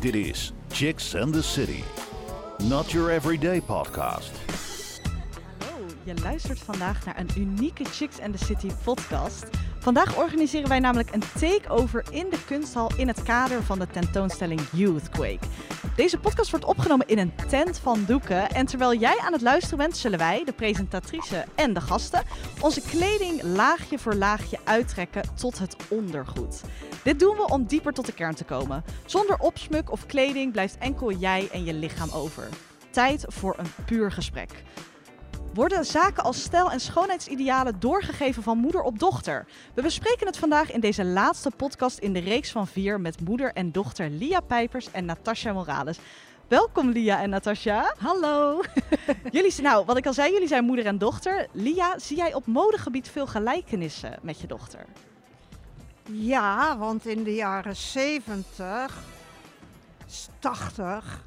Dit is Chicks and the City. Not your everyday podcast. Hallo, je luistert vandaag naar een unieke Chicks and the City podcast. Vandaag organiseren wij namelijk een takeover in de kunsthal in het kader van de tentoonstelling Youthquake. Deze podcast wordt opgenomen in een tent van doeken. En terwijl jij aan het luisteren bent, zullen wij, de presentatrice en de gasten, onze kleding laagje voor laagje uittrekken tot het ondergoed. Dit doen we om dieper tot de kern te komen. Zonder opsmuk of kleding blijft enkel jij en je lichaam over. Tijd voor een puur gesprek. Worden zaken als stijl- en schoonheidsidealen doorgegeven van moeder op dochter? We bespreken het vandaag in deze laatste podcast in de reeks van vier met moeder en dochter Lia Pijpers en Natasja Morales. Welkom Lia en Natasja. Hallo. Jullie, nou, wat ik al zei, jullie zijn moeder en dochter. Lia, zie jij op modegebied veel gelijkenissen met je dochter? Ja, want in de jaren 70, 80,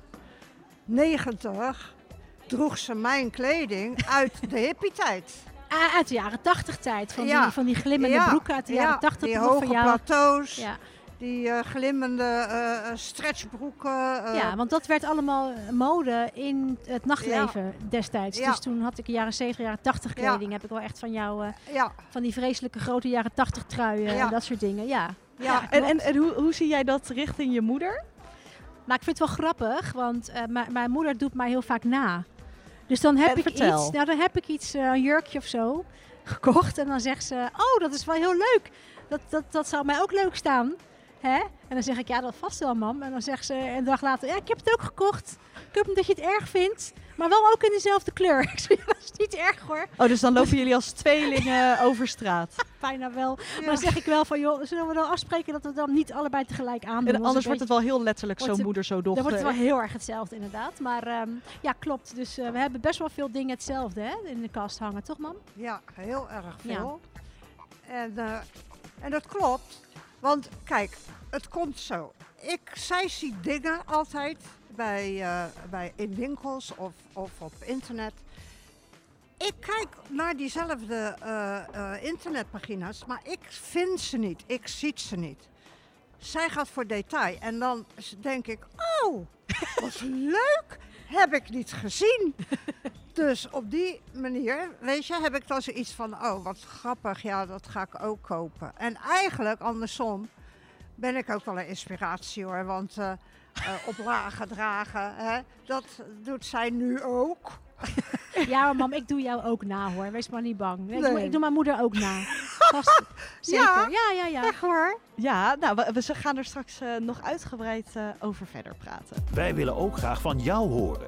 90 droeg ze mijn kleding uit de hippie-tijd. Ah, uit de jaren 80 tijd. Van, Ja. die, van die glimmende Ja, broeken uit de ja, jaren 80. Die hoge jou. plateaus, Ja. die eh, glimmende eh, eh, stretchbroeken. eh, ja, want dat werd allemaal mode in het nachtleven destijds. Ja. Dus toen had ik jaren 70, jaren 80 Ja. kleding. Heb ik wel echt van jou, eh, ja, van die vreselijke grote jaren 80 truien Ja. en dat soort dingen. Ja. ja, En, en, en hoe, hoe zie jij dat richting je moeder? Maar ik vind het wel grappig, want eh, mijn moeder doet mij heel vaak na. Dus dan heb En ik vertel. iets, nou dan heb ik iets, eh, een jurkje of zo, gekocht. En dan zegt ze, oh dat is wel heel leuk. Dat, dat, dat zou mij ook leuk staan. Hè? En dan zeg ik, ja dat vast wel mam. En dan zegt ze een dag later, ja ik heb het ook gekocht. Ik hoop dat je het erg vindt. Maar wel ook in dezelfde kleur. Ik zeg, ja, dat is niet erg hoor. Oh, dus dan lopen jullie als tweelingen over straat. Bijna wel. Maar Ja. dan zeg ik wel van, joh, zullen we dan afspreken dat we dan niet allebei tegelijk aandoen? En Want anders wordt het wel heel letterlijk Wordt zo het- moeder, zo Dan dochter. wordt het wel heel erg hetzelfde inderdaad. Maar ehm, ja, klopt. Dus eh, we hebben best wel veel dingen hetzelfde hè, in de kast hangen, toch mam? ja, heel erg veel. En, eh, en dat klopt, want kijk, het komt zo. Ik, zij ziet dingen altijd bij, eh, bij, in winkels of, of op internet. Ik kijk naar diezelfde eh, eh, internetpagina's, maar ik vind ze niet. Ik zie ze niet. Zij gaat voor detail en dan denk ik, oh, wat leuk, heb ik niet gezien. Dus op die manier, weet je, heb ik dan zoiets van, oh, wat grappig, ja, dat ga ik ook kopen. En eigenlijk, andersom, ben ik ook wel een inspiratie hoor, want eh, eh, op lagen dragen, hè, dat doet zij nu ook. Ja, maar mam, ik doe jou ook na hoor. Wees maar niet bang. Ik, doe, Nee. ik doe mijn moeder ook na. Vast. Zeker. Ja? Ja, ja, ja. Echt hoor. Ja, nou, we, we gaan er straks eh, nog uitgebreid eh, over verder praten. Wij willen ook graag van jou horen.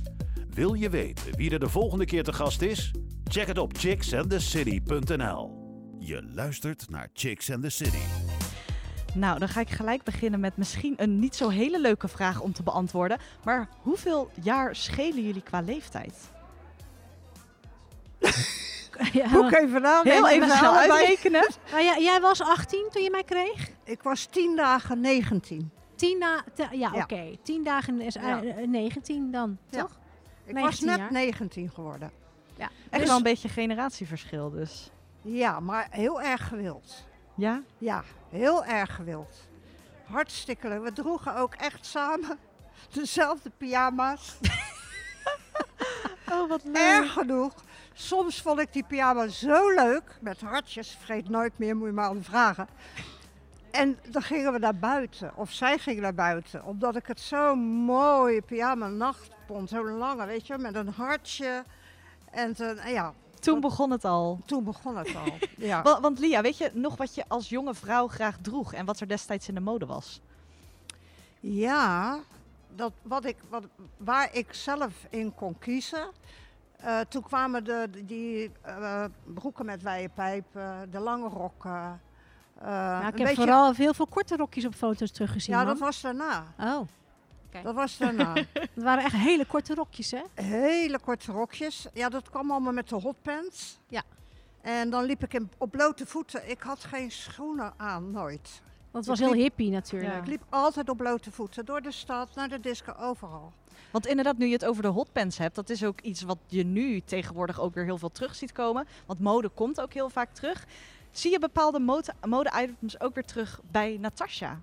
Wil je weten wie er de volgende keer te gast is? Check het op chicksandthecity.nl. Je luistert naar Chicks and the City. Nou, dan ga ik gelijk beginnen met misschien een niet zo hele leuke vraag om te beantwoorden. Maar hoeveel jaar schelen jullie qua leeftijd? Ja, even nadenken. Heel even snel uitrekenen. maar jij, jij was 18 toen je mij kreeg? Ik was tien dagen 19. Tien na, te- ja, Ja. oké. 10 dagen is eh, Ja. eh, 19 dan, toch? Ik 19 was net jaar. 19 geworden. Ja. Echt Dus- wel een beetje generatieverschil dus. Ja, maar heel erg gewild. Ja? Ja, heel erg gewild. Hartstikke leuk. We droegen ook echt samen dezelfde pyjama's. Oh, wat Erg genoeg. Soms vond ik die pyjama zo leuk, met hartjes, vergeet nooit meer, moet je maar aan vragen. En dan gingen we naar buiten, of zij ging naar buiten, omdat ik het zo'n mooie pyjama zo'n lange, weet je, met een hartje. En toen, ja, Toen begon het al. toen begon het al. Ja. Wa- Want Lia, weet je nog wat je als jonge vrouw graag droeg en wat er destijds in de mode was? Ja, dat wat ik, wat, waar ik zelf in kon kiezen. eh, toen kwamen de, die eh, broeken met wijde pijpen, de lange rokken. eh, Nou, ik een heb beetje- vooral heel veel korte rokjes op foto's teruggezien. Ja, man. dat was daarna. Oh, Kijk. Dat was daarna. Dat waren echt hele korte rokjes, hè? Hele korte rokjes. Ja, dat kwam allemaal met de hotpants. Ja. En dan liep ik in, op blote voeten. Ik had geen schoenen aan, nooit. Want het was Ik heel liep- hippie natuurlijk. Ja. Ik liep altijd op blote voeten. Door de stad, naar de disco, overal. Want inderdaad, nu je het over de hotpants hebt, dat is ook iets wat je nu tegenwoordig ook weer heel veel terug ziet komen. Want mode komt ook heel vaak terug. Zie je bepaalde mode- mode-items ook weer terug bij Natasha?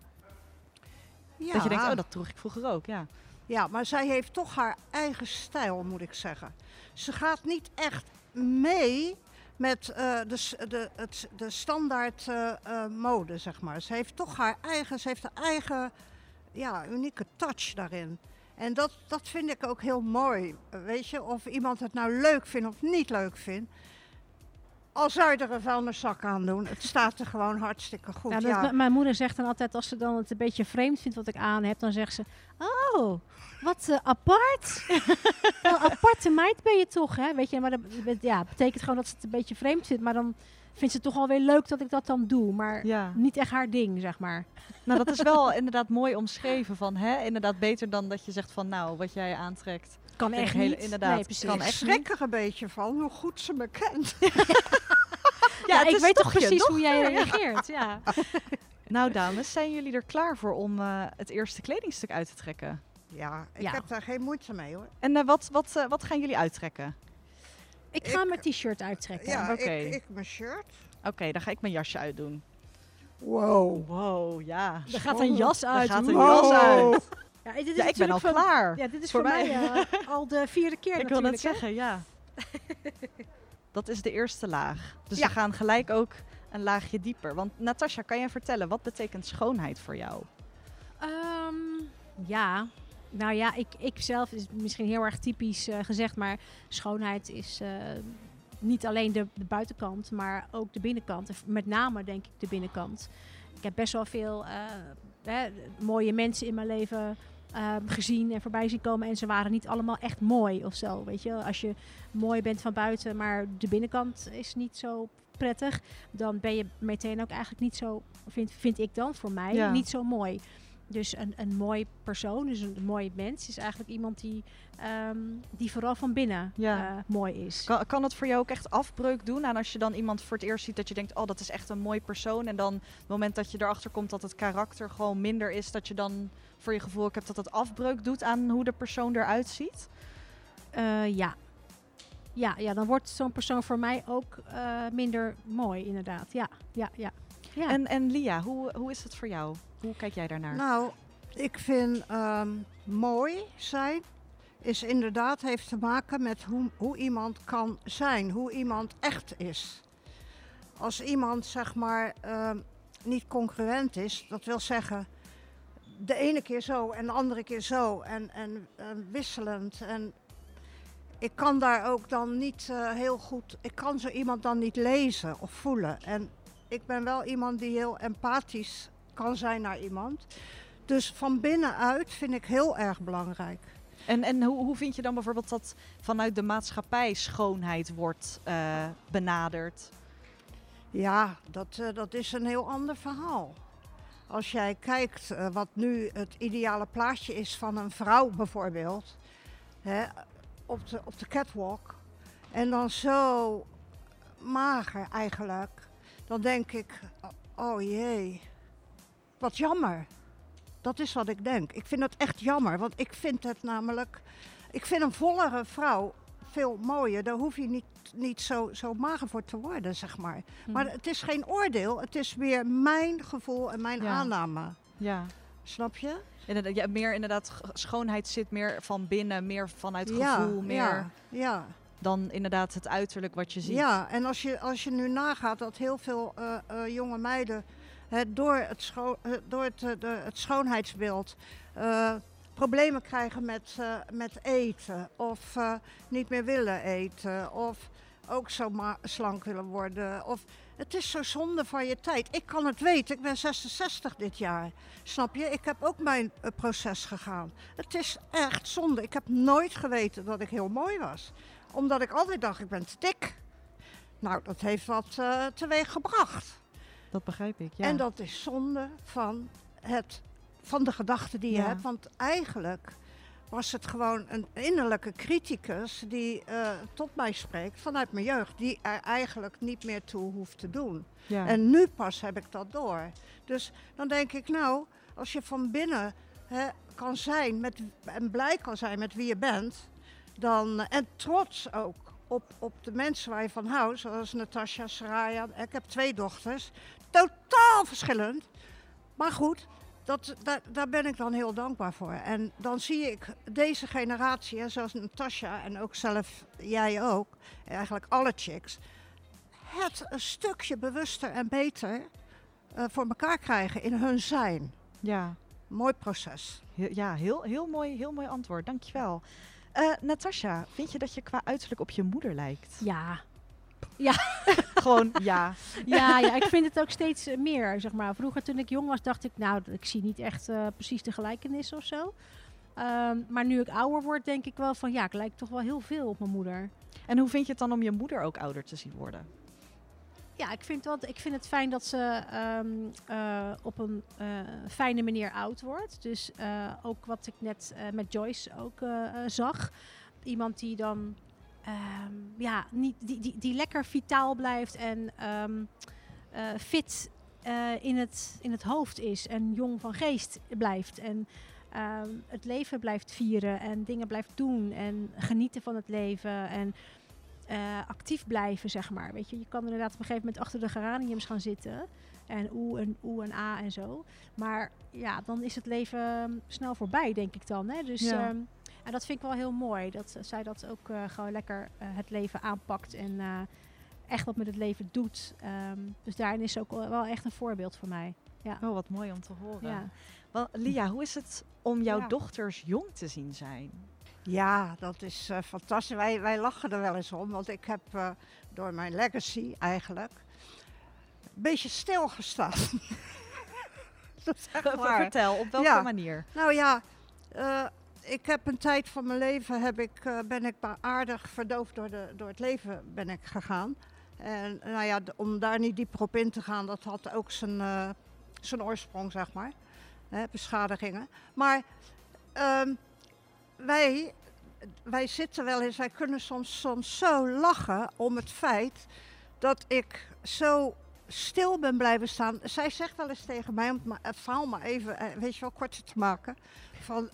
Ja. Dat je denkt, oh, dat droeg ik vroeger ook, ja. Ja, maar zij heeft toch haar eigen stijl, moet ik zeggen. Ze gaat niet echt mee met eh, de, de, het, de standaard eh, eh, mode, zeg maar. Ze heeft toch haar eigen, ze heeft haar eigen ja, unieke touch daarin. En dat, dat vind ik ook heel mooi. Weet je, of iemand het nou leuk vindt of niet leuk vindt. Al zou je er een vuilniszak aan doen, het staat er gewoon hartstikke goed. Ja, Ja, dat- Mijn moeder zegt dan altijd, als ze dan het een beetje vreemd vindt wat ik aan heb, dan zegt ze: Oh, wat eh, apart. Een aparte meid ben je toch, hè? Weet je, maar dat ja, betekent gewoon dat ze het een beetje vreemd vindt. Maar dan vindt ze het toch wel weer leuk dat ik dat dan doe. Maar ja. niet echt haar ding, zeg maar. Nou, dat is wel inderdaad mooi omschreven van, hè, inderdaad beter dan dat je zegt van, nou, wat jij aantrekt. Kan echt heel- niet. inderdaad, Nee, precies. kan ik echt schrik er een beetje van hoe goed ze me kent. Ja, ik weet toch precies hoe jij reageert. Ja. Nou, dames, zijn jullie er klaar voor om eh, het eerste kledingstuk uit te trekken? Ja, ik Ja. heb daar geen moeite mee hoor. En eh, wat, wat, eh, wat gaan jullie uittrekken? Ik ga Ik- mijn t-shirt uittrekken. Ja, oké. ik, ik mijn shirt. Oké, dan ga ik mijn jasje uitdoen. Wow. Wow, ja. Er gaat een jas Er uit. gaat een Wow. jas uit. Ja, dit is Ja, ik ben al klaar. Ja, dit is Voor voor, mij, mij. eh, al de vierde keer ik wil hè? zeggen, ja. Dat is de eerste laag. Dus Ja. we gaan gelijk ook een laagje dieper. Want Natasja, kan jij vertellen, wat betekent schoonheid voor jou? Ehm, ja, nou ja, ik, ik zelf is misschien heel erg typisch eh, gezegd, maar schoonheid is eh, niet alleen de, de buitenkant, maar ook de binnenkant. En Met name denk ik de binnenkant. Ik heb best wel veel eh, hè, mooie mensen in mijn leven eh, gezien en voorbij zien komen en ze waren niet allemaal echt mooi of zo. Weet je, als je mooi bent van buiten, maar de binnenkant is niet zo prettig, dan ben je meteen ook eigenlijk niet zo, vind, vind ik dan voor mij, Ja. niet zo mooi. Dus een, een mooi persoon, dus een, mooi mens, is eigenlijk iemand die, ehm, die vooral van binnen Ja. eh, mooi is. Kan, kan het voor jou ook echt afbreuk doen aan als je dan iemand voor het eerst ziet dat je denkt, oh dat is echt een mooi persoon. En dan het moment dat je erachter komt dat het karakter gewoon minder is, dat je dan voor je gevoel ook hebt dat het afbreuk doet aan hoe de persoon eruit ziet? Eh, ja. Ja, ja, dan wordt zo'n persoon voor mij ook eh, minder mooi, inderdaad. Ja, ja, ja. Ja. En, en Lia, hoe, hoe is het voor jou? Hoe kijk jij daarnaar? Nou, ik vind ehm, mooi zijn is inderdaad heeft te maken met hoe, hoe iemand kan zijn, hoe iemand echt is. Als iemand zeg maar ehm, niet congruent is, dat wil zeggen de ene keer zo en de andere keer zo en, en, en wisselend. En ik kan daar ook dan niet eh, heel goed, ik kan zo iemand dan niet lezen of voelen. En ik ben wel iemand die heel empathisch kan zijn naar iemand. Dus van binnenuit vind ik heel erg belangrijk. En, en hoe, hoe vind je dan bijvoorbeeld dat vanuit de maatschappij schoonheid wordt eh, benaderd? Ja, dat, eh, dat is een heel ander verhaal. Als jij kijkt eh, wat nu het ideale plaatje is van een vrouw bijvoorbeeld, hè, op, de, op de catwalk, en dan zo mager eigenlijk, dan denk ik, oh jee, wat jammer. Dat is wat ik denk. Ik vind het echt jammer, want ik vind het namelijk, ik vind een vollere vrouw veel mooier. Daar hoef je niet, niet zo, zo mager voor te worden, zeg maar. Maar het is geen oordeel, het is meer mijn gevoel en mijn Ja. aanname. Ja. Snap je? Inderdaad, ja, meer inderdaad, schoonheid zit meer van binnen, meer vanuit ja, gevoel, meer ja, ja, dan inderdaad het uiterlijk wat je ziet. ja. En als je, als je nu nagaat dat heel veel eh, eh, jonge meiden hè, door, het, eh, door het, het schoonheidsbeeld problemen krijgen met, met eten of niet meer willen eten of ook zo slank willen worden. Of, het is zo zonde van je tijd. Ik kan het weten, ik ben 66 dit jaar. Snap je? Ik heb ook mijn proces gegaan. Het is echt zonde. Ik heb nooit geweten dat ik heel mooi was. Omdat ik altijd dacht, ik ben te dik. Nou, dat heeft wat eh, teweeg gebracht. Dat begrijp ik, ja. En dat is zonde van het van de gedachten die je Ja. hebt. Want eigenlijk was het gewoon een innerlijke criticus die eh, tot mij spreekt vanuit mijn jeugd, die er eigenlijk niet meer toe hoeft te doen. Ja. En nu pas heb ik dat door. Dus dan denk ik, nou, als je van binnen hè, kan zijn met, en blij kan zijn met wie je bent, dan, en trots ook op, op de mensen waar je van houdt, zoals Natasja, Saraya. Ik heb twee dochters, totaal verschillend. Maar goed, dat, daar, daar ben ik dan heel dankbaar voor. En dan zie ik deze generatie, hè, zoals Natasja en ook zelf jij ook, eigenlijk alle chicks, het een stukje bewuster en beter eh, voor elkaar krijgen in hun zijn. ja. Mooi proces. Ja, heel, heel, mooi, heel mooi antwoord. Dankjewel. Eh Natasja, vind je dat je qua uiterlijk op je moeder lijkt? Ja. Gewoon ja. Ja, ja, ik vind het ook steeds eh, meer, zeg maar. Vroeger toen ik jong was, dacht ik, nou, ik zie niet echt eh, precies de gelijkenis of zo. Ehm, maar nu ik ouder word, denk ik wel van, ja, ik lijk toch wel heel veel op mijn moeder. En hoe vind je het dan om je moeder ook ouder te zien worden? Ja, ik vind, wel, ik vind het fijn dat ze ehm, eh, op een eh, fijne manier oud wordt. Dus eh, ook wat ik net met Joyce ook zag. Iemand die dan ehm, ja, niet, die, die, die lekker vitaal blijft en ehm, eh, fit in, het, in het hoofd is. En jong van geest blijft. En het leven blijft vieren en dingen blijft doen. En genieten van het leven. En eh, actief blijven, zeg maar. Weet je, je kan inderdaad op een gegeven moment achter de geraniums gaan zitten. En oe en oe en a en zo. Maar ja, dan is het leven ehm, snel voorbij, denk ik dan. Hè? Dus, Ja. ehm, en dat vind ik wel heel mooi. Dat eh, zij dat ook eh, gewoon lekker het leven aanpakt. En echt wat met het leven doet. Ehm, dus daarin is ze ook wel echt een voorbeeld voor mij. Oh, wat mooi om te horen. Ja. Wel, Lia, hoe is het om jouw Ja. dochters jong te zien zijn? Ja, dat is eh, fantastisch. Wij, wij lachen er wel eens om, want ik heb eh, door mijn legacy eigenlijk een beetje stilgestaan. dat is echt waar. Vertel, op welke Ja. manier? Nou ja, eh, ik heb een tijd van mijn leven heb ik, ben ik maar aardig verdoofd door, de, door het leven ben ik gegaan. En nou ja, om daar niet dieper op in te gaan, dat had ook zijn, zijn oorsprong, zeg maar. Hè, beschadigingen. Maar ehm, wij, wij zitten wel eens, wij kunnen soms, soms zo lachen om het feit dat ik zo stil ben blijven staan. Zij zegt wel eens tegen mij, om het, verhaal maar even, eh, weet je wel, korter te maken. Van,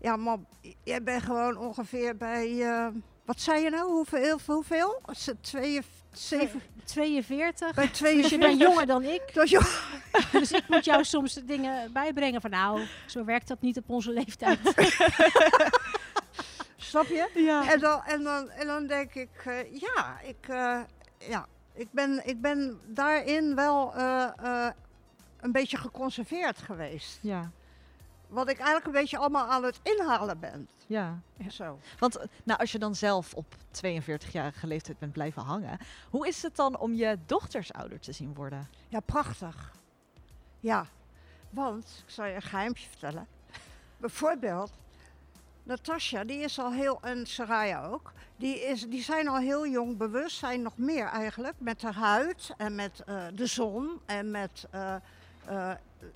ja mam, jij bent gewoon ongeveer bij, eh, wat zei je nou, hoeveel? hoeveel? Is het Twee, zeven, 42. bij Dus je 42. bent jonger dan ik. Dat je- Dus ik moet jou soms dingen bijbrengen van nou, zo werkt dat niet op onze leeftijd. Snap je? Ja. En dan, en dan, en dan denk ik, eh, ja, ik, eh, ja ik, ben, ik ben daarin wel eh, een beetje geconserveerd geweest. Ja, Wat ik eigenlijk een beetje allemaal aan het inhalen ben. ja. Zo. Want nou, als je dan zelf op 42-jarige leeftijd bent blijven hangen, hoe is het dan om je dochters ouder te zien worden? Ja, prachtig. Ja, want, ik zal je een geheimje vertellen. Bijvoorbeeld, Natasja, die is al heel, en Saraya ook, die, is, die zijn al heel jong bewust, zijn nog meer eigenlijk, met haar huid en met eh, de zon en met eh, eh,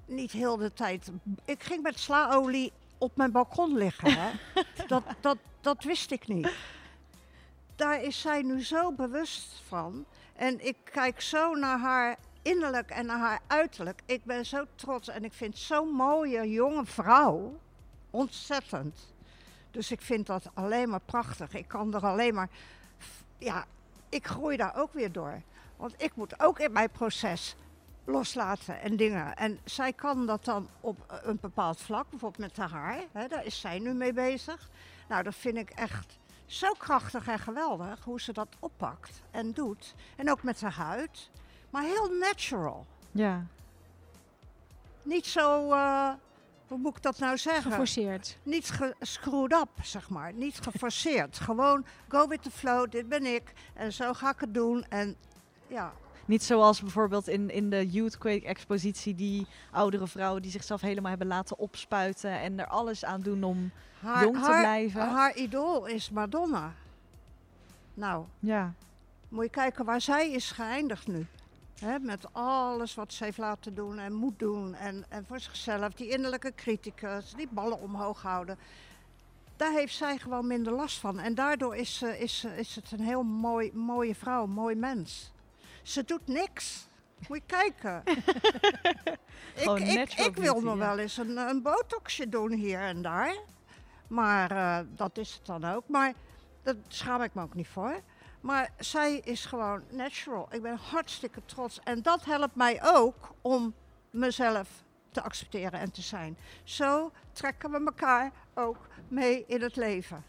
niet heel de tijd. Ik ging met slaolie op mijn balkon liggen. Hè? dat, dat, dat wist ik niet. Daar is zij nu zo bewust van. En ik kijk zo naar haar innerlijk en naar haar uiterlijk. Ik ben zo trots en ik vind zo'n mooie jonge vrouw. Ontzettend. Dus ik vind dat alleen maar prachtig. Ik kan er alleen maar. Ja, ik groei daar ook weer door. Want ik moet ook in mijn proces loslaten en dingen. En zij kan dat dan op een bepaald vlak, bijvoorbeeld met haar haar. Hè, daar is zij nu mee bezig. Nou, dat vind ik echt zo krachtig en geweldig hoe ze dat oppakt en doet. En ook met haar huid. Maar heel natural. Ja. Niet zo, eh, hoe moet ik dat nou zeggen? Geforceerd. Niet gescrewed up, zeg maar. Niet geforceerd. Gewoon go with the flow, dit ben ik. En zo ga ik het doen. En ja, Niet zoals bijvoorbeeld in, in de Youthquake expositie die oudere vrouwen die zichzelf helemaal hebben laten opspuiten en er alles aan doen om haar, jong te haar, blijven. haar idool is Madonna. Nou, Ja. moet je kijken waar zij is geëindigd nu. Hè, met alles wat ze heeft laten doen en moet doen. En, en voor zichzelf, die innerlijke criticus, die ballen omhoog houden. Daar heeft zij gewoon minder last van. En daardoor is, ze, is, is het een heel mooi, mooie vrouw, een mooi mens. Ze doet niks. Moet je kijken. ik, ik, wil nog wel eens een, een botoxje doen hier en daar. Maar eh, dat is het dan ook. Maar daar schaam ik me ook niet voor. Maar zij is gewoon natural. Ik ben hartstikke trots. En dat helpt mij ook om mezelf te accepteren en te zijn. Zo trekken we elkaar ook mee in het leven.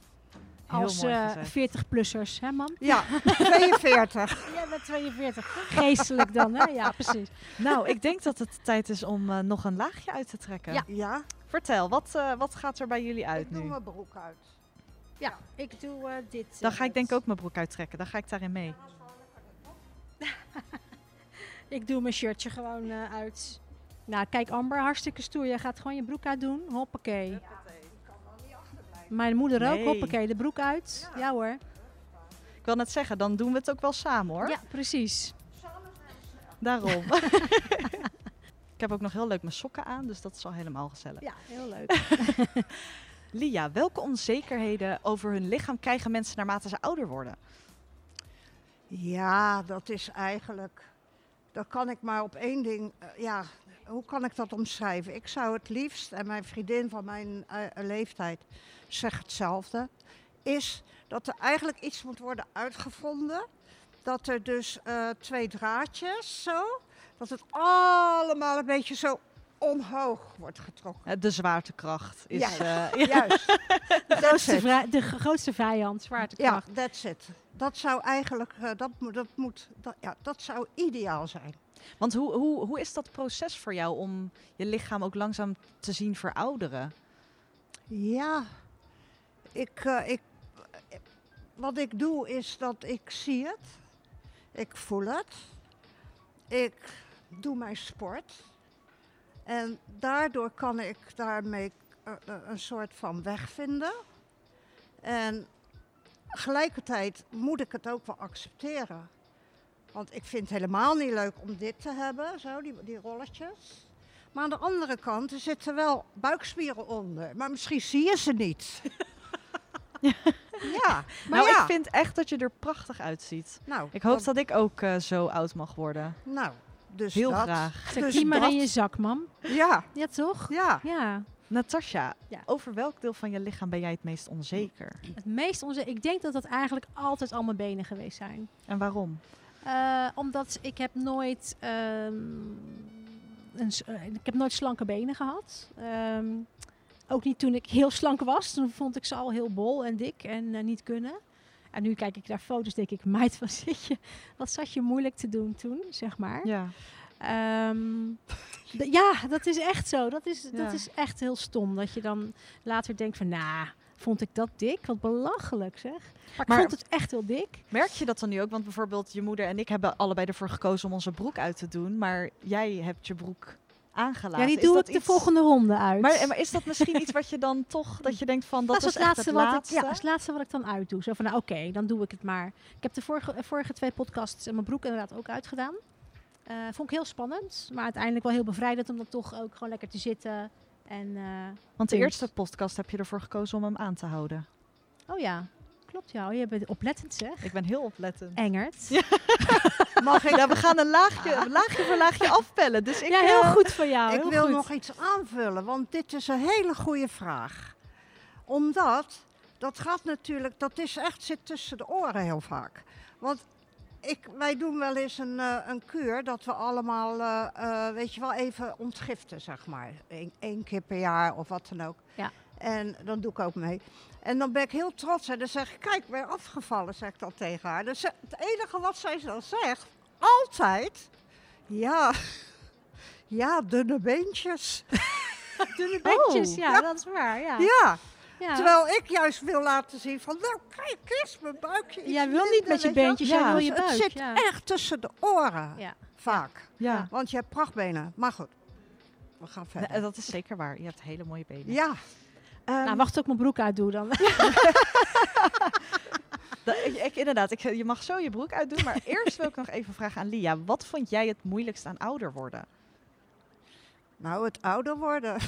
Heel Als mooi eh, gezegd. 40-plussers, hè mam? Ja, 42. Jij bent 42. Geestelijk dan, hè? Ja, precies. Nou, ik denk dat het tijd is om eh, nog een laagje uit te trekken. Ja. Ja, Vertel, wat, eh, wat gaat er bij jullie uit ik doe nu? mijn broek uit. Ja, ik doe eh, dit. Dan eh, ga ik denk ik uit. ook mijn broek uittrekken. Dan ga ik daarin mee. Ik doe mijn shirtje gewoon eh, uit. Nou, kijk Amber, hartstikke stoer. Jij gaat gewoon je broek uitdoen. Hoppakee. Mijn moeder ook. Nee. Hoppakee, de broek uit. Ja, hoor. Ik wil net zeggen, dan doen we het ook wel samen hoor. Ja, precies. Daarom. ik heb ook nog heel leuk mijn sokken aan, dus dat is al helemaal gezellig. Ja, heel leuk. Lia, welke onzekerheden over hun lichaam krijgen mensen naarmate ze ouder worden? Ja, dat is eigenlijk. Dat kan ik maar op één ding. eh, ja, hoe kan ik dat omschrijven? Ik zou het liefst, en mijn vriendin van mijn eh, leeftijd zegt hetzelfde, is dat er eigenlijk iets moet worden uitgevonden. Dat er dus eh, twee draadjes zo, dat het allemaal een beetje zo omhoog wordt getrokken. De zwaartekracht is. Ja. eh, Juist. De grootste, de grootste vijand, Ja, zwaartekracht. that's it. Dat zou eigenlijk, eh, dat, dat, moet, dat, ja, dat zou ideaal zijn. Want hoe, hoe, hoe is dat proces voor jou om je lichaam ook langzaam te zien verouderen? Ja, ik, eh, ik, wat ik doe is dat ik zie het, ik voel het, ik doe mijn sport en daardoor kan ik daarmee eh, eh, een soort van weg vinden. En gelijkertijd moet ik het ook wel accepteren. Want ik vind het helemaal niet leuk om dit te hebben, zo, die, die rolletjes. Maar aan de andere kant, er zitten wel buikspieren onder. Maar misschien zie je ze niet. ja, maar nou, ja. ik vind echt dat je er prachtig uitziet. nou, Ik hoop dat- dat ik ook eh, zo oud mag worden. Nou, dus Heel dat. graag. Dus die maar in je zak, mam. Ja, Ja, toch? ja. Ja. Natasja, Ja. over welk deel van je lichaam ben jij het meest onzeker? Het meest onze, ik denk dat dat eigenlijk altijd al mijn benen geweest zijn. En waarom? Eh, omdat ik heb nooit, ehm, een, eh, ik heb nooit slanke benen gehad. Ehm, ook niet toen ik heel slank was. Toen vond ik ze al heel bol en dik en eh, niet kunnen. En nu kijk ik naar foto's, denk ik, meid, wat zit je, wat zat je moeilijk te doen toen, zeg maar. Ja. Ehm, ja, dat is echt zo. Dat is, Ja. dat is echt heel stom. Dat je dan later denkt van, nou, vond ik dat dik? Wat belachelijk zeg. Maar ik Maar- vond het echt heel dik. Merk je dat dan nu ook? Want bijvoorbeeld je moeder en ik hebben allebei ervoor gekozen om onze broek uit te doen. Maar jij hebt je broek aangelaten. ja, die doe ik de iets- volgende ronde uit. Maar, maar is dat misschien iets wat je dan toch, dat je denkt van, dat, Dat, is het laatste, het wat? Ik, ja, dat is het laatste wat ik dan uitdoe. Zo van, nou oké, dan doe ik het maar. Ik heb de vorige, vorige twee podcasts en mijn broek inderdaad ook uitgedaan. Eh, vond ik heel spannend, maar uiteindelijk wel heel bevrijdend om dan toch ook gewoon lekker te zitten. En, eh, Want de punt. eerste podcast heb je ervoor gekozen om hem aan te houden. oh ja, klopt ja. Oh, je bent oplettend zeg. Ik ben heel oplettend. Engert. Mag ik, we gaan een laagje, laagje voor laagje afpellen. Dus ik, ja, heel eh, goed van jou. ik wil goed. nog iets aanvullen, want dit is een hele goede vraag. Omdat, dat gaat natuurlijk, dat is echt, zit tussen de oren heel vaak. Want ik, wij doen wel eens een, eh, een kuur dat we allemaal, eh, weet je wel, even ontgiften, zeg maar. Eén keer per jaar of wat dan ook. En dan doe ik ook mee. En dan ben ik heel trots en dan zeg ik, kijk, ik ben afgevallen, zeg ik dan tegen haar. Dus het enige wat zij dan zegt, altijd, ja, ja, dunne beentjes. Dunne beentjes, Oh, ja, ja. dat is waar. Ja. Ja, Ja. terwijl ik juist wil laten zien van, nou kijk eens, mijn buikje. Jij wil niet met je beentjes, jij wil je buik. het zit echt tussen de oren, vaak. ja. Want je hebt prachtbenen. Maar goed, we gaan verder. dat is zeker waar. Je hebt hele mooie benen. Ja, Ehm, Nou, wacht tot ik mijn broek uitdoe dan. Da- ik, ik- inderdaad, ik, je mag zo je broek uitdoen. Maar eerst wil ik nog even vragen aan Lia. Wat vond jij het moeilijkst aan ouder worden? Nou, het ouder worden.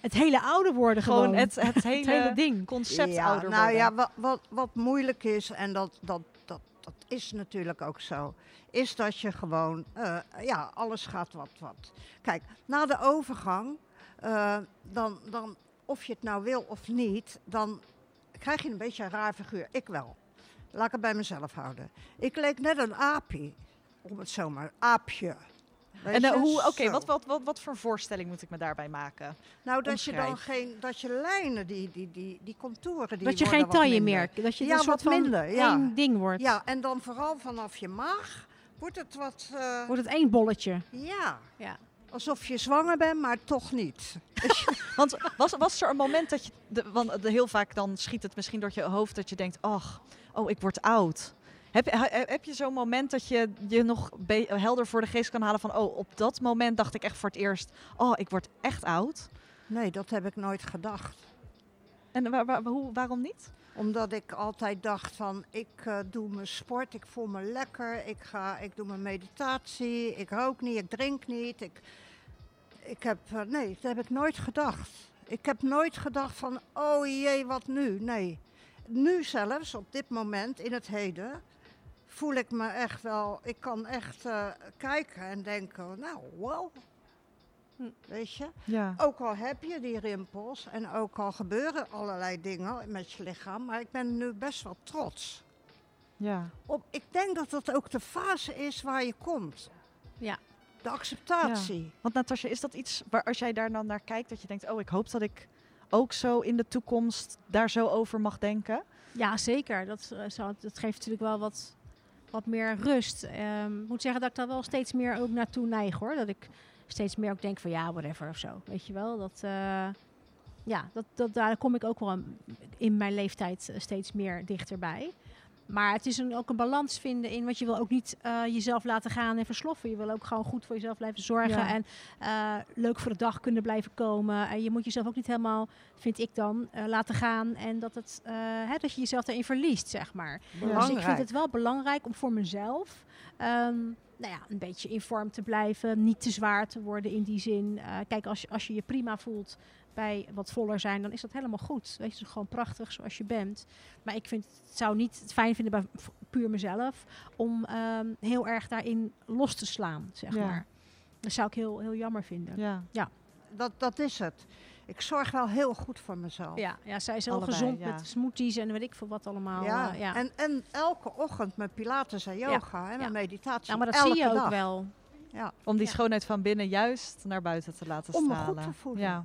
Het hele ouder worden gewoon. Gewoon het, het, hele, Het hele ding. concept ja, ouder nou worden. ja, wat, wat, wat moeilijk is, en dat, dat, dat, dat is natuurlijk ook zo, is dat je gewoon, eh, ja, alles gaat wat, wat. Kijk, na de overgang, eh, dan, dan, of je het nou wil of niet, dan krijg je een beetje een raar figuur. Ik wel. Laat ik het bij mezelf houden. Ik leek net een aapje, om het zomaar, aapje. Weet En eh, hoe, oké, wat, wat, wat, wat voor voorstelling moet ik me daarbij maken? Nou, dat je dan geen, dat je lijnen, die, die, die, die contouren, die dat je geen taille meer. Dat je Ja, een soort wat van minder, ja. één ding wordt. Ja, en dan vooral vanaf je maag wordt het wat, eh, Wordt het één bolletje. ja, Ja. Alsof je zwanger bent, maar toch niet. Want was, was er een moment dat je, de, want de, heel vaak dan schiet het misschien door je hoofd dat je denkt, ach, oh, ik word oud. Heb, je- he- heb je zo'n moment dat je je nog be- helder voor de geest kan halen van, oh, op dat moment dacht ik echt voor het eerst, oh, ik word echt oud. Nee, dat heb ik nooit gedacht. En waar, waar- hoe, waarom niet? Omdat ik altijd dacht van, ik eh, doe mijn sport, ik voel me lekker, ik, ga, ik doe mijn meditatie, ik rook niet, ik drink niet. Ik, ik heb, eh, nee, dat heb ik nooit gedacht. Ik heb nooit gedacht van, oh jee, wat nu? Nee. Nu zelfs, op dit moment, in het heden, voel ik me echt wel, ik kan echt eh, kijken en denken, nou, wow. Weet je? Ja. Ook al heb je die rimpels en ook al gebeuren allerlei dingen met je lichaam, maar ik ben nu best wel trots. ja. Op, ik denk dat dat ook de fase is waar je komt. Ja. De acceptatie. Want Natasja, is dat iets waar als jij daar dan naar kijkt, dat je denkt, oh, ik hoop dat ik ook zo in de toekomst daar zo over mag denken? Ja, zeker. Dat, eh, zou, dat geeft natuurlijk wel wat, wat meer rust. Ehm, ik moet zeggen dat ik daar wel steeds meer ook naartoe neig hoor. Dat ik steeds meer ook denk van ja, whatever of zo. Weet je wel? Dat, eh, ja, dat, dat, daar kom ik ook wel in mijn leeftijd eh, steeds meer dichterbij. Maar het is een, ook een balans vinden in, want je wil ook niet eh, jezelf laten gaan en versloffen. Je wil ook gewoon goed voor jezelf blijven zorgen Ja. en eh, leuk voor de dag kunnen blijven komen. En je moet jezelf ook niet helemaal, vind ik dan, eh, laten gaan en dat, het, eh, hè, dat je jezelf daarin verliest, zeg maar. Dus ik vind het wel belangrijk om voor mezelf ehm, nou ja, een beetje in vorm te blijven. Niet te zwaar te worden in die zin. Eh, kijk, als je, als je je prima voelt bij wat voller zijn, dan is dat helemaal goed. Weet je, gewoon prachtig zoals je bent. Maar ik vind, het zou niet het fijn vinden bij puur mezelf om ehm, heel erg daarin los te slaan, zeg Ja. maar. Dat zou ik heel, heel jammer vinden. Ja. Dat, dat is het. Ik zorg wel heel goed voor mezelf. Ja, ja zij is heel Allebei, gezond ja. met smoothies en weet ik veel wat allemaal. Ja. eh, ja. En, en elke ochtend met pilates en yoga en Ja. meditatie. Nou, maar dat elke zie je ook dag. wel. Ja, Om die Ja. schoonheid van binnen juist naar buiten te laten Om me stralen. goed te voelen. Ja.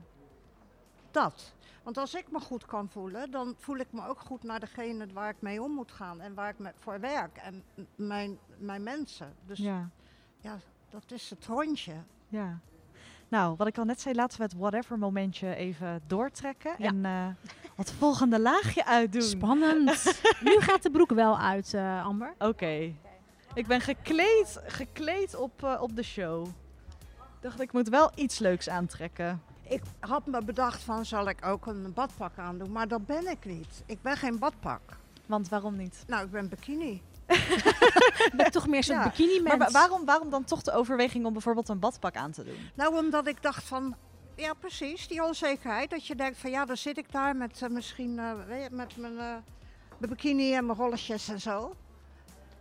dat. Want als ik me goed kan voelen, dan voel ik me ook goed naar degene waar ik mee om moet gaan. En waar ik me voor werk. En mijn, mijn mensen. Dus ja. ja, dat is het rondje. Ja. Nou, wat ik al net zei, laten we het whatever momentje even doortrekken. Ja. En eh het volgende laagje uitdoen. Spannend. nu gaat de broek wel uit, eh, Amber. Oké. Ik ben gekleed, gekleed op, eh, op de show. Ik dacht, ik moet wel iets leuks aantrekken. Ik had me bedacht van, zal ik ook een badpak aandoen? Maar dat ben ik niet. Ik ben geen badpak. Want waarom niet? Nou, ik ben bikini. Ik ben toch meer zo'n Ja. bikini Maar mens. wa- waarom, waarom dan toch de overweging om bijvoorbeeld een badpak aan te doen? Nou, omdat ik dacht van, ja precies, die onzekerheid. Dat je denkt van, ja, dan zit ik daar met eh, misschien, eh, weet je, met mijn, eh, mijn bikini en mijn rolletjes en zo.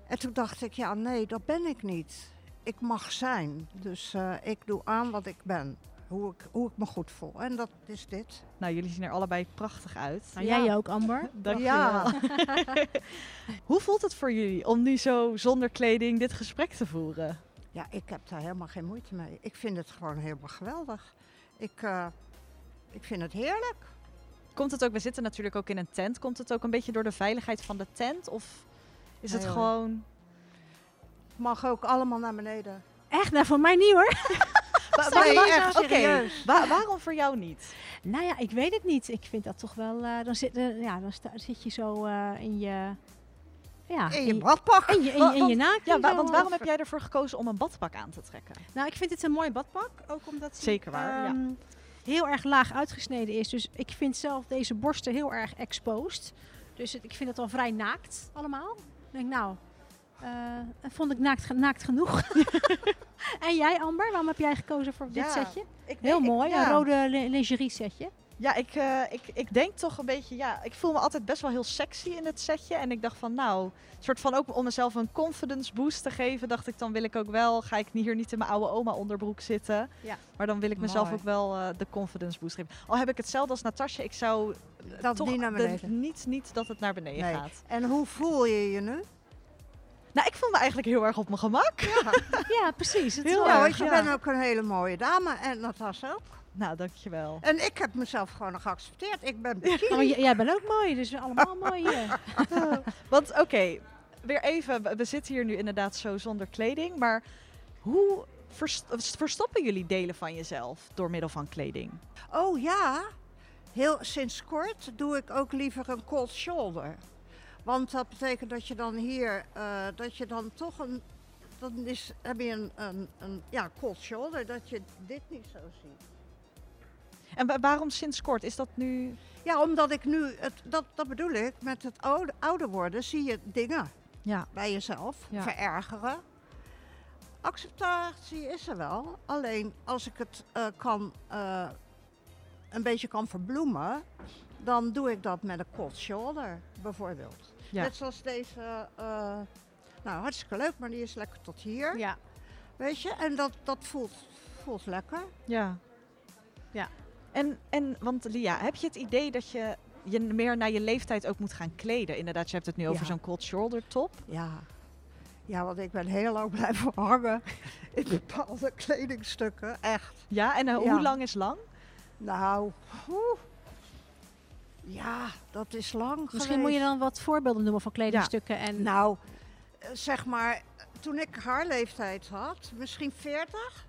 En toen dacht ik, ja, nee, dat ben ik niet. Ik mag zijn. Dus eh, ik doe aan wat ik ben. Hoe ik, hoe ik me goed voel. En dat is dit. Nou, jullie zien er allebei prachtig uit. Nou, Ja. Jij ook, Amber. Dankjewel. Ja. Hoe voelt het voor jullie om nu zo zonder kleding dit gesprek te voeren? Ja, ik heb daar helemaal geen moeite mee. Ik vind het gewoon helemaal geweldig. Ik, eh, ik vind het heerlijk. Komt het ook, we zitten natuurlijk ook in een tent. Komt het ook een beetje door de veiligheid van de tent? Of is het Nee, gewoon... Het mag ook allemaal naar beneden. Echt? Nou, voor mij niet hoor. Nee, echt Oké, serieus. wa- waarom voor jou niet? Nou ja, ik weet het niet. Ik vind dat toch wel... eh, dan, zit, ja, dan zit je zo eh, in je... Ja, In je badpak. in je, in je, in je naakje Ja, wa- want waarom heb jij ervoor gekozen om een badpak aan te trekken? Nou, ik vind het een mooi badpak. Ook omdat hij, Zeker waar, ja. ehm, heel erg laag uitgesneden is. Dus ik vind zelf deze borsten heel erg exposed. Dus het- ik vind het al vrij naakt allemaal. Ik denk, nou, eh, vond ik naakt, naakt genoeg. en jij, Amber, waarom heb jij gekozen voor dit Ja, setje? Ik Heel ik- mooi, ja. een rode li- lingerie setje. Ja, ik, eh, ik, ik denk toch een beetje, ja, ik voel me altijd best wel heel sexy in het setje. En ik dacht van, nou, soort van ook om mezelf een confidence boost te geven, dacht ik, dan wil ik ook wel, ga ik hier niet in mijn oude oma onderbroek zitten. Ja. Maar dan wil ik mezelf Mooi. ook wel eh, de confidence boost geven. Al heb ik hetzelfde als Natasja, ik zou Dat toch niet naar de- beneden. niet, niet dat het naar beneden Nee. gaat. En hoe voel je je nu? Nou, ik voel me eigenlijk heel erg op mijn gemak. Ja, precies. Het is Heel erg, je ja. bent ook een hele mooie dame en Natas ook. Nou, dankjewel. En ik heb mezelf gewoon geaccepteerd. Ik ben Oh, bikini. jij bent ook mooi, dus allemaal mooi hier. Want oké, weer even, we- we zitten hier nu inderdaad zo zonder kleding, maar hoe vers- verstoppen jullie delen van jezelf door middel van kleding? Oh ja, heel sinds kort doe ik ook liever een cold shoulder. Want dat betekent dat je dan hier, eh, dat je dan toch een, dan is, heb je een, een, een ja, cold shoulder, dat je dit niet zo ziet. En wa- waarom sinds kort? Is dat nu... Ja, omdat ik nu, het, dat, dat bedoel ik, met het oude, ouder worden zie je dingen Ja, bij jezelf Ja. verergeren. Acceptatie is er wel, alleen als ik het eh, kan, eh, een beetje kan verbloemen, dan doe ik dat met een cold shoulder bijvoorbeeld. Ja. Net zoals deze, eh, nou hartstikke leuk, maar die is lekker tot hier, Ja. weet je. En dat, dat voelt, voelt lekker. ja. Ja. En, en, want Lia, heb je het idee dat je je meer naar je leeftijd ook moet gaan kleden? Inderdaad, je hebt het nu over Ja. zo'n cold shoulder top. Ja. ja, want ik ben heel lang blijven hangen in bepaalde kledingstukken, echt. Ja, en eh, Ja. hoe lang is lang? Nou, oeh. Ja, dat is lang Misschien moet je dan wat voorbeelden noemen van kledingstukken. En Nou, eh, zeg maar, toen ik haar leeftijd had, misschien 40,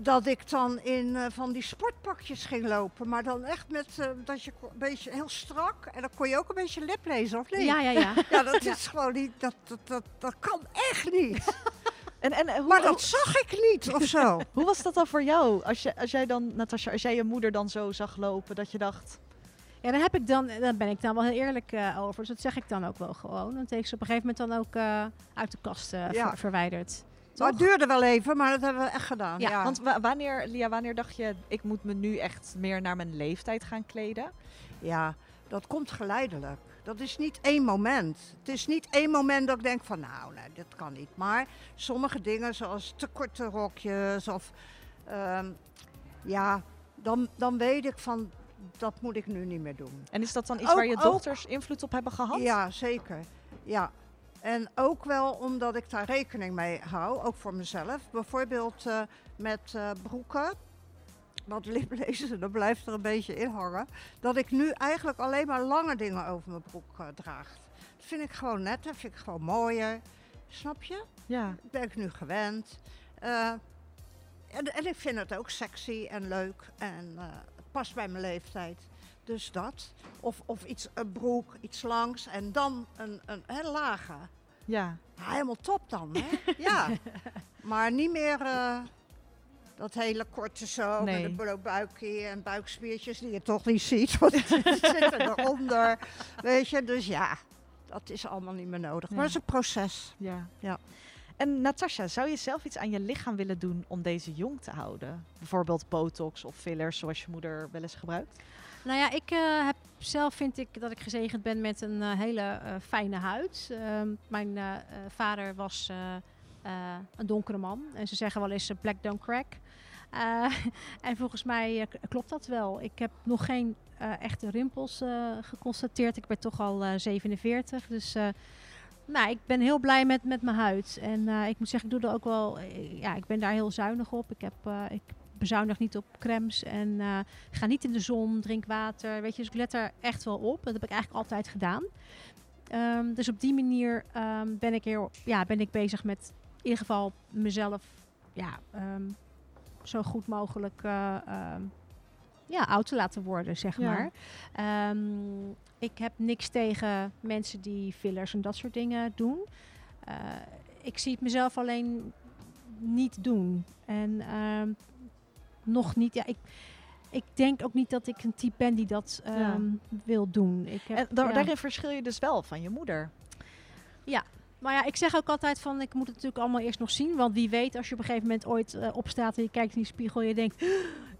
dat ik dan in eh, van die sportpakjes ging lopen. Maar dan echt met eh, dat je een beetje heel strak. En dan kon je ook een beetje lip lezen, of niet? ja, ja, ja. Ja, dat Ja. is gewoon niet, dat, dat, dat, dat kan echt niet. En, en, hoe, Maar dat zag ik niet, of zo. Hoe was dat dan voor jou? Als, je, als jij dan, Natasja, als jij je moeder dan zo zag lopen, dat je dacht... Ja, daar heb ik dan, daar ben ik dan wel heel eerlijk eh, over. Dus dat zeg ik dan ook wel gewoon. Dan heeft ze op een gegeven moment dan ook eh, uit de kast eh, Ja. ver- verwijderd. Maar het duurde wel even, maar dat hebben we echt gedaan. Ja, Ja, Want wa- wanneer, Lia, wanneer dacht je, ik moet me nu echt meer naar mijn leeftijd gaan kleden? Ja, dat komt geleidelijk. Dat is niet één moment. Het is niet één moment dat ik denk van nou, nee, dit kan niet. Maar sommige dingen zoals te korte rokjes of ehm, ja, dan, dan weet ik van dat moet ik nu niet meer doen. En is dat dan iets Ook- waar je ook- dochters invloed op hebben gehad? Ja, zeker. Ja. En ook wel omdat ik daar rekening mee hou, ook voor mezelf. Bijvoorbeeld eh, met eh, broeken. Want liplezen, dat blijft er een beetje in hangen. Dat ik nu eigenlijk alleen maar lange dingen over mijn broek eh, draag. Dat vind ik gewoon netter, vind ik gewoon mooier. Snap je? Ja. Dat ben ik nu gewend. En, en ik vind het ook sexy en leuk en past bij mijn leeftijd. Dus dat. Of, of iets, een broek, iets langs en dan een, een, een lage. ja. Ja, helemaal top dan, hè? ja. Maar niet meer eh, dat hele korte zo Nee. met een buikje en buikspiertjes die je toch niet ziet. Want die zitten eronder. Weet je, dus ja, dat is allemaal niet meer nodig. Maar het is een proces. ja. Ja. En Natasja, zou je zelf iets aan je lichaam willen doen om deze jong te houden? Bijvoorbeeld botox of fillers zoals je moeder wel eens gebruikt? Nou ja, ik eh, heb zelf vind ik dat ik gezegend ben met een eh, hele eh, fijne huid. Ehm, mijn vader was een donkere man. En ze zeggen wel eens black don't crack. En volgens mij klopt dat wel. Ik heb nog geen echte rimpels geconstateerd. Ik ben toch al eh, 47. Dus nou, ik ben heel blij met, met mijn huid. En eh, ik moet zeggen, ik doe er ook wel. eh, ja, ik ben daar heel zuinig op. Ik, heb, eh, ik bezuinig niet op crèmes. En ga niet in de zon, drink water. Weet je, dus ik let er echt wel op. Dat heb ik eigenlijk altijd gedaan. Ehm, dus op die manier ehm, ben, ik heel, ja, ben ik bezig met in ieder geval mezelf ja, ehm, zo goed mogelijk ja, oud te laten worden, zeg Ja. maar. Ehm, ik heb niks tegen mensen die fillers en dat soort dingen doen. Eh, ik zie het mezelf alleen niet doen. En ehm, nog niet. Ja, ik, ik denk ook niet dat ik een type ben die dat Ja. ehm, wil doen. Ik heb, En da- ja. daarin verschil je dus wel van je moeder. Maar ja, ik zeg ook altijd van, ik moet het natuurlijk allemaal eerst nog zien. Want wie weet, als je op een gegeven moment ooit eh, opstaat en je kijkt in die spiegel en je denkt,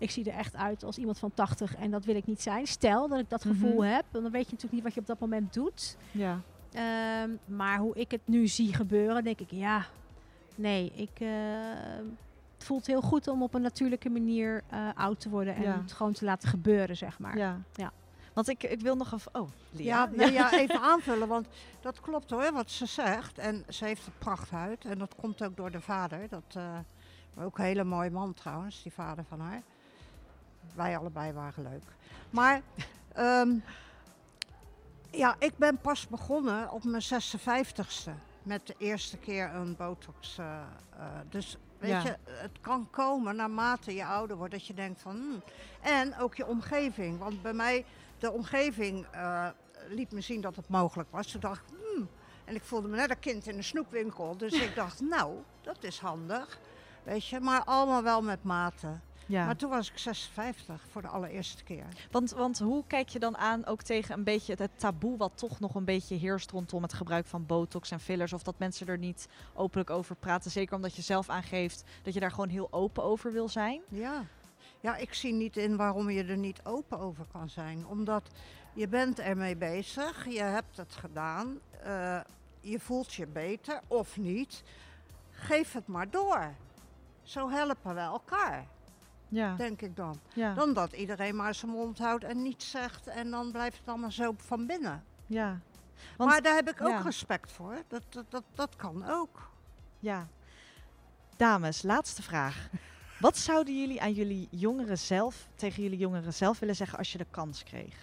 ik zie er echt uit als iemand van 80 en dat wil ik niet zijn. Stel dat ik dat gevoel Mhm. heb, dan weet je natuurlijk niet wat je op dat moment doet. Ja. Ehm, maar hoe ik het nu zie gebeuren, denk ik, ja, nee, ik, eh, het voelt heel goed om op een natuurlijke manier eh, oud te worden en Ja. het gewoon te laten gebeuren, zeg maar. ja. Ja. Want ik, ik wil nog een... Oh, Lia. Ja, nee, ja, even aanvullen, want dat klopt hoor, wat ze zegt. En ze heeft een prachthuid en dat komt ook door de vader. Dat, eh, ook een hele mooie man trouwens, die vader van haar. Wij allebei waren leuk. Maar ehm, ja, ik ben pas begonnen op mijn 56ste met de eerste keer een botox. eh, eh, dus weet Ja. je, het kan komen naarmate je ouder wordt dat je denkt van... hmm. En ook je omgeving, want bij mij, de omgeving eh, liet me zien dat het mogelijk was. Toen dacht ik, hmm. En ik voelde me net een kind in een snoepwinkel. Dus ik dacht, nou, dat is handig. Weet je, maar allemaal wel met mate. Ja. Maar toen was ik 56 voor de allereerste keer. Want, want hoe kijk je dan aan ook tegen een beetje het taboe wat toch nog een beetje heerst rondom het gebruik van botox en fillers? Of dat mensen er niet openlijk over praten? Zeker omdat je zelf aangeeft dat je daar gewoon heel open over wil zijn. Ja. ja, ik zie niet in waarom je er niet open over kan zijn. Omdat je bent ermee bezig, je hebt het gedaan, eh, je voelt je beter of niet. Geef het maar door. Zo helpen we elkaar, Ja. denk ik dan. ja. Dan dat iedereen maar zijn mond houdt en niets zegt en dan blijft het allemaal zo van binnen. ja. Want, maar daar heb ik ook ja. respect voor. Dat, dat, dat, dat kan ook. ja. Dames, laatste vraag. Wat zouden jullie aan jullie jongeren zelf, tegen jullie jongeren zelf willen zeggen als je de kans kreeg?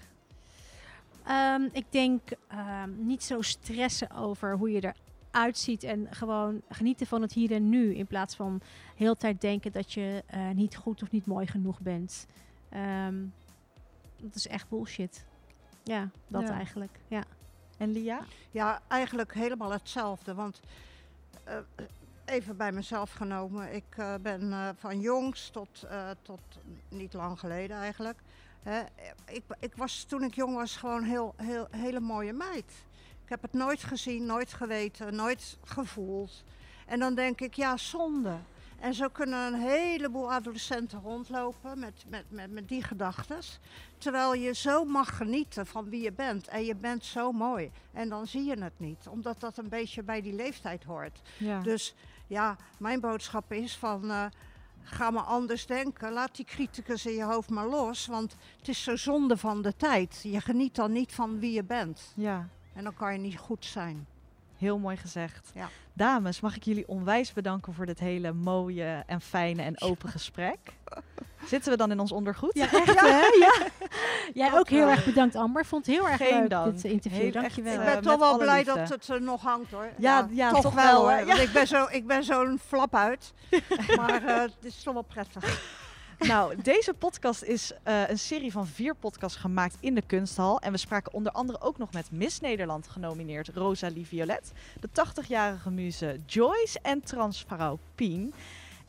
Ehm, ik denk ehm, niet zo stressen over hoe je eruit ziet en gewoon genieten van het hier en nu. In plaats van heel de tijd denken dat je eh, niet goed of niet mooi genoeg bent. Ehm, dat is echt bullshit. Ja, dat Ja. eigenlijk. Ja. En Lia? Ja, eigenlijk helemaal hetzelfde. Want eh, even bij mezelf genomen, ik eh, ben eh, van jongs tot, eh, tot niet lang geleden eigenlijk. Hè, ik, ik was toen ik jong was gewoon heel, heel hele mooie meid. Ik heb het nooit gezien, nooit geweten, nooit gevoeld. En dan denk ik, ja, zonde. En zo kunnen een heleboel adolescenten rondlopen met, met, met, met die gedachten. Terwijl je zo mag genieten van wie je bent. En je bent zo mooi. En dan zie je het niet. Omdat dat een beetje bij die leeftijd hoort. Ja. Dus ja, mijn boodschap is van... eh, ga maar anders denken. Laat die criticus in je hoofd maar los. Want het is zo zonde van de tijd. Je geniet dan niet van wie je bent. ja. En dan kan je niet goed zijn. Heel mooi gezegd. Ja. Dames, mag ik jullie onwijs bedanken voor dit hele mooie en fijne en open gesprek. Zitten we dan in ons ondergoed? Ja, echt hè? Ja. Jij ook heel erg bedankt Amber. Vond het heel erg Geen leuk dank. dit eh, interview. Heel Dankjewel. echt, ik eh, ben toch wel blij liefde. dat het er nog hangt hoor. Ja, ja, toch, toch wel wel, hoor. hè? Want Ja. ik ben zo- ik ben zo'n flap uit. maar eh, het is toch wel prettig. Nou, deze podcast is eh, een serie van vier podcasts gemaakt in de kunsthal. En we spraken onder andere ook nog met Miss Nederland genomineerd Rosalie Violet. De 80-jarige muze Joyce en transvrouw Pien.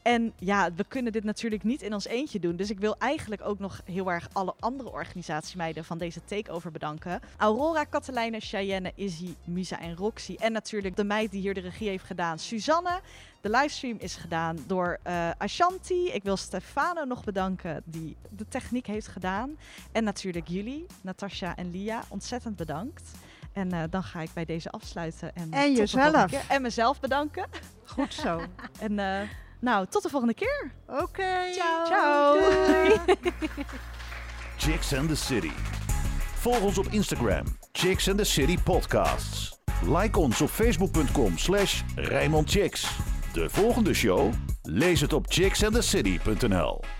En ja, we kunnen dit natuurlijk niet in ons eentje doen. Dus ik wil eigenlijk ook nog heel erg alle andere organisatiemeiden van deze takeover bedanken. Aurora, Katelijne, Cheyenne, Izzy, Musa en Roxy. En natuurlijk de meid die hier de regie heeft gedaan, Suzanne. De livestream is gedaan door eh, Ashanti. Ik wil Stefano nog bedanken die de techniek heeft gedaan. En natuurlijk jullie, Natasja en Lia. Ontzettend bedankt. En eh, dan ga ik bij deze afsluiten. En, En jezelf. En mezelf bedanken. Goed zo. En eh, nou, tot de volgende keer. Oké. Ciao. Ciao. Chicks and the City. Volg ons op Instagram, Chicks and the City Podcasts. Like ons op facebook.com slash. De volgende show? Lees het op chicksandthecity.nl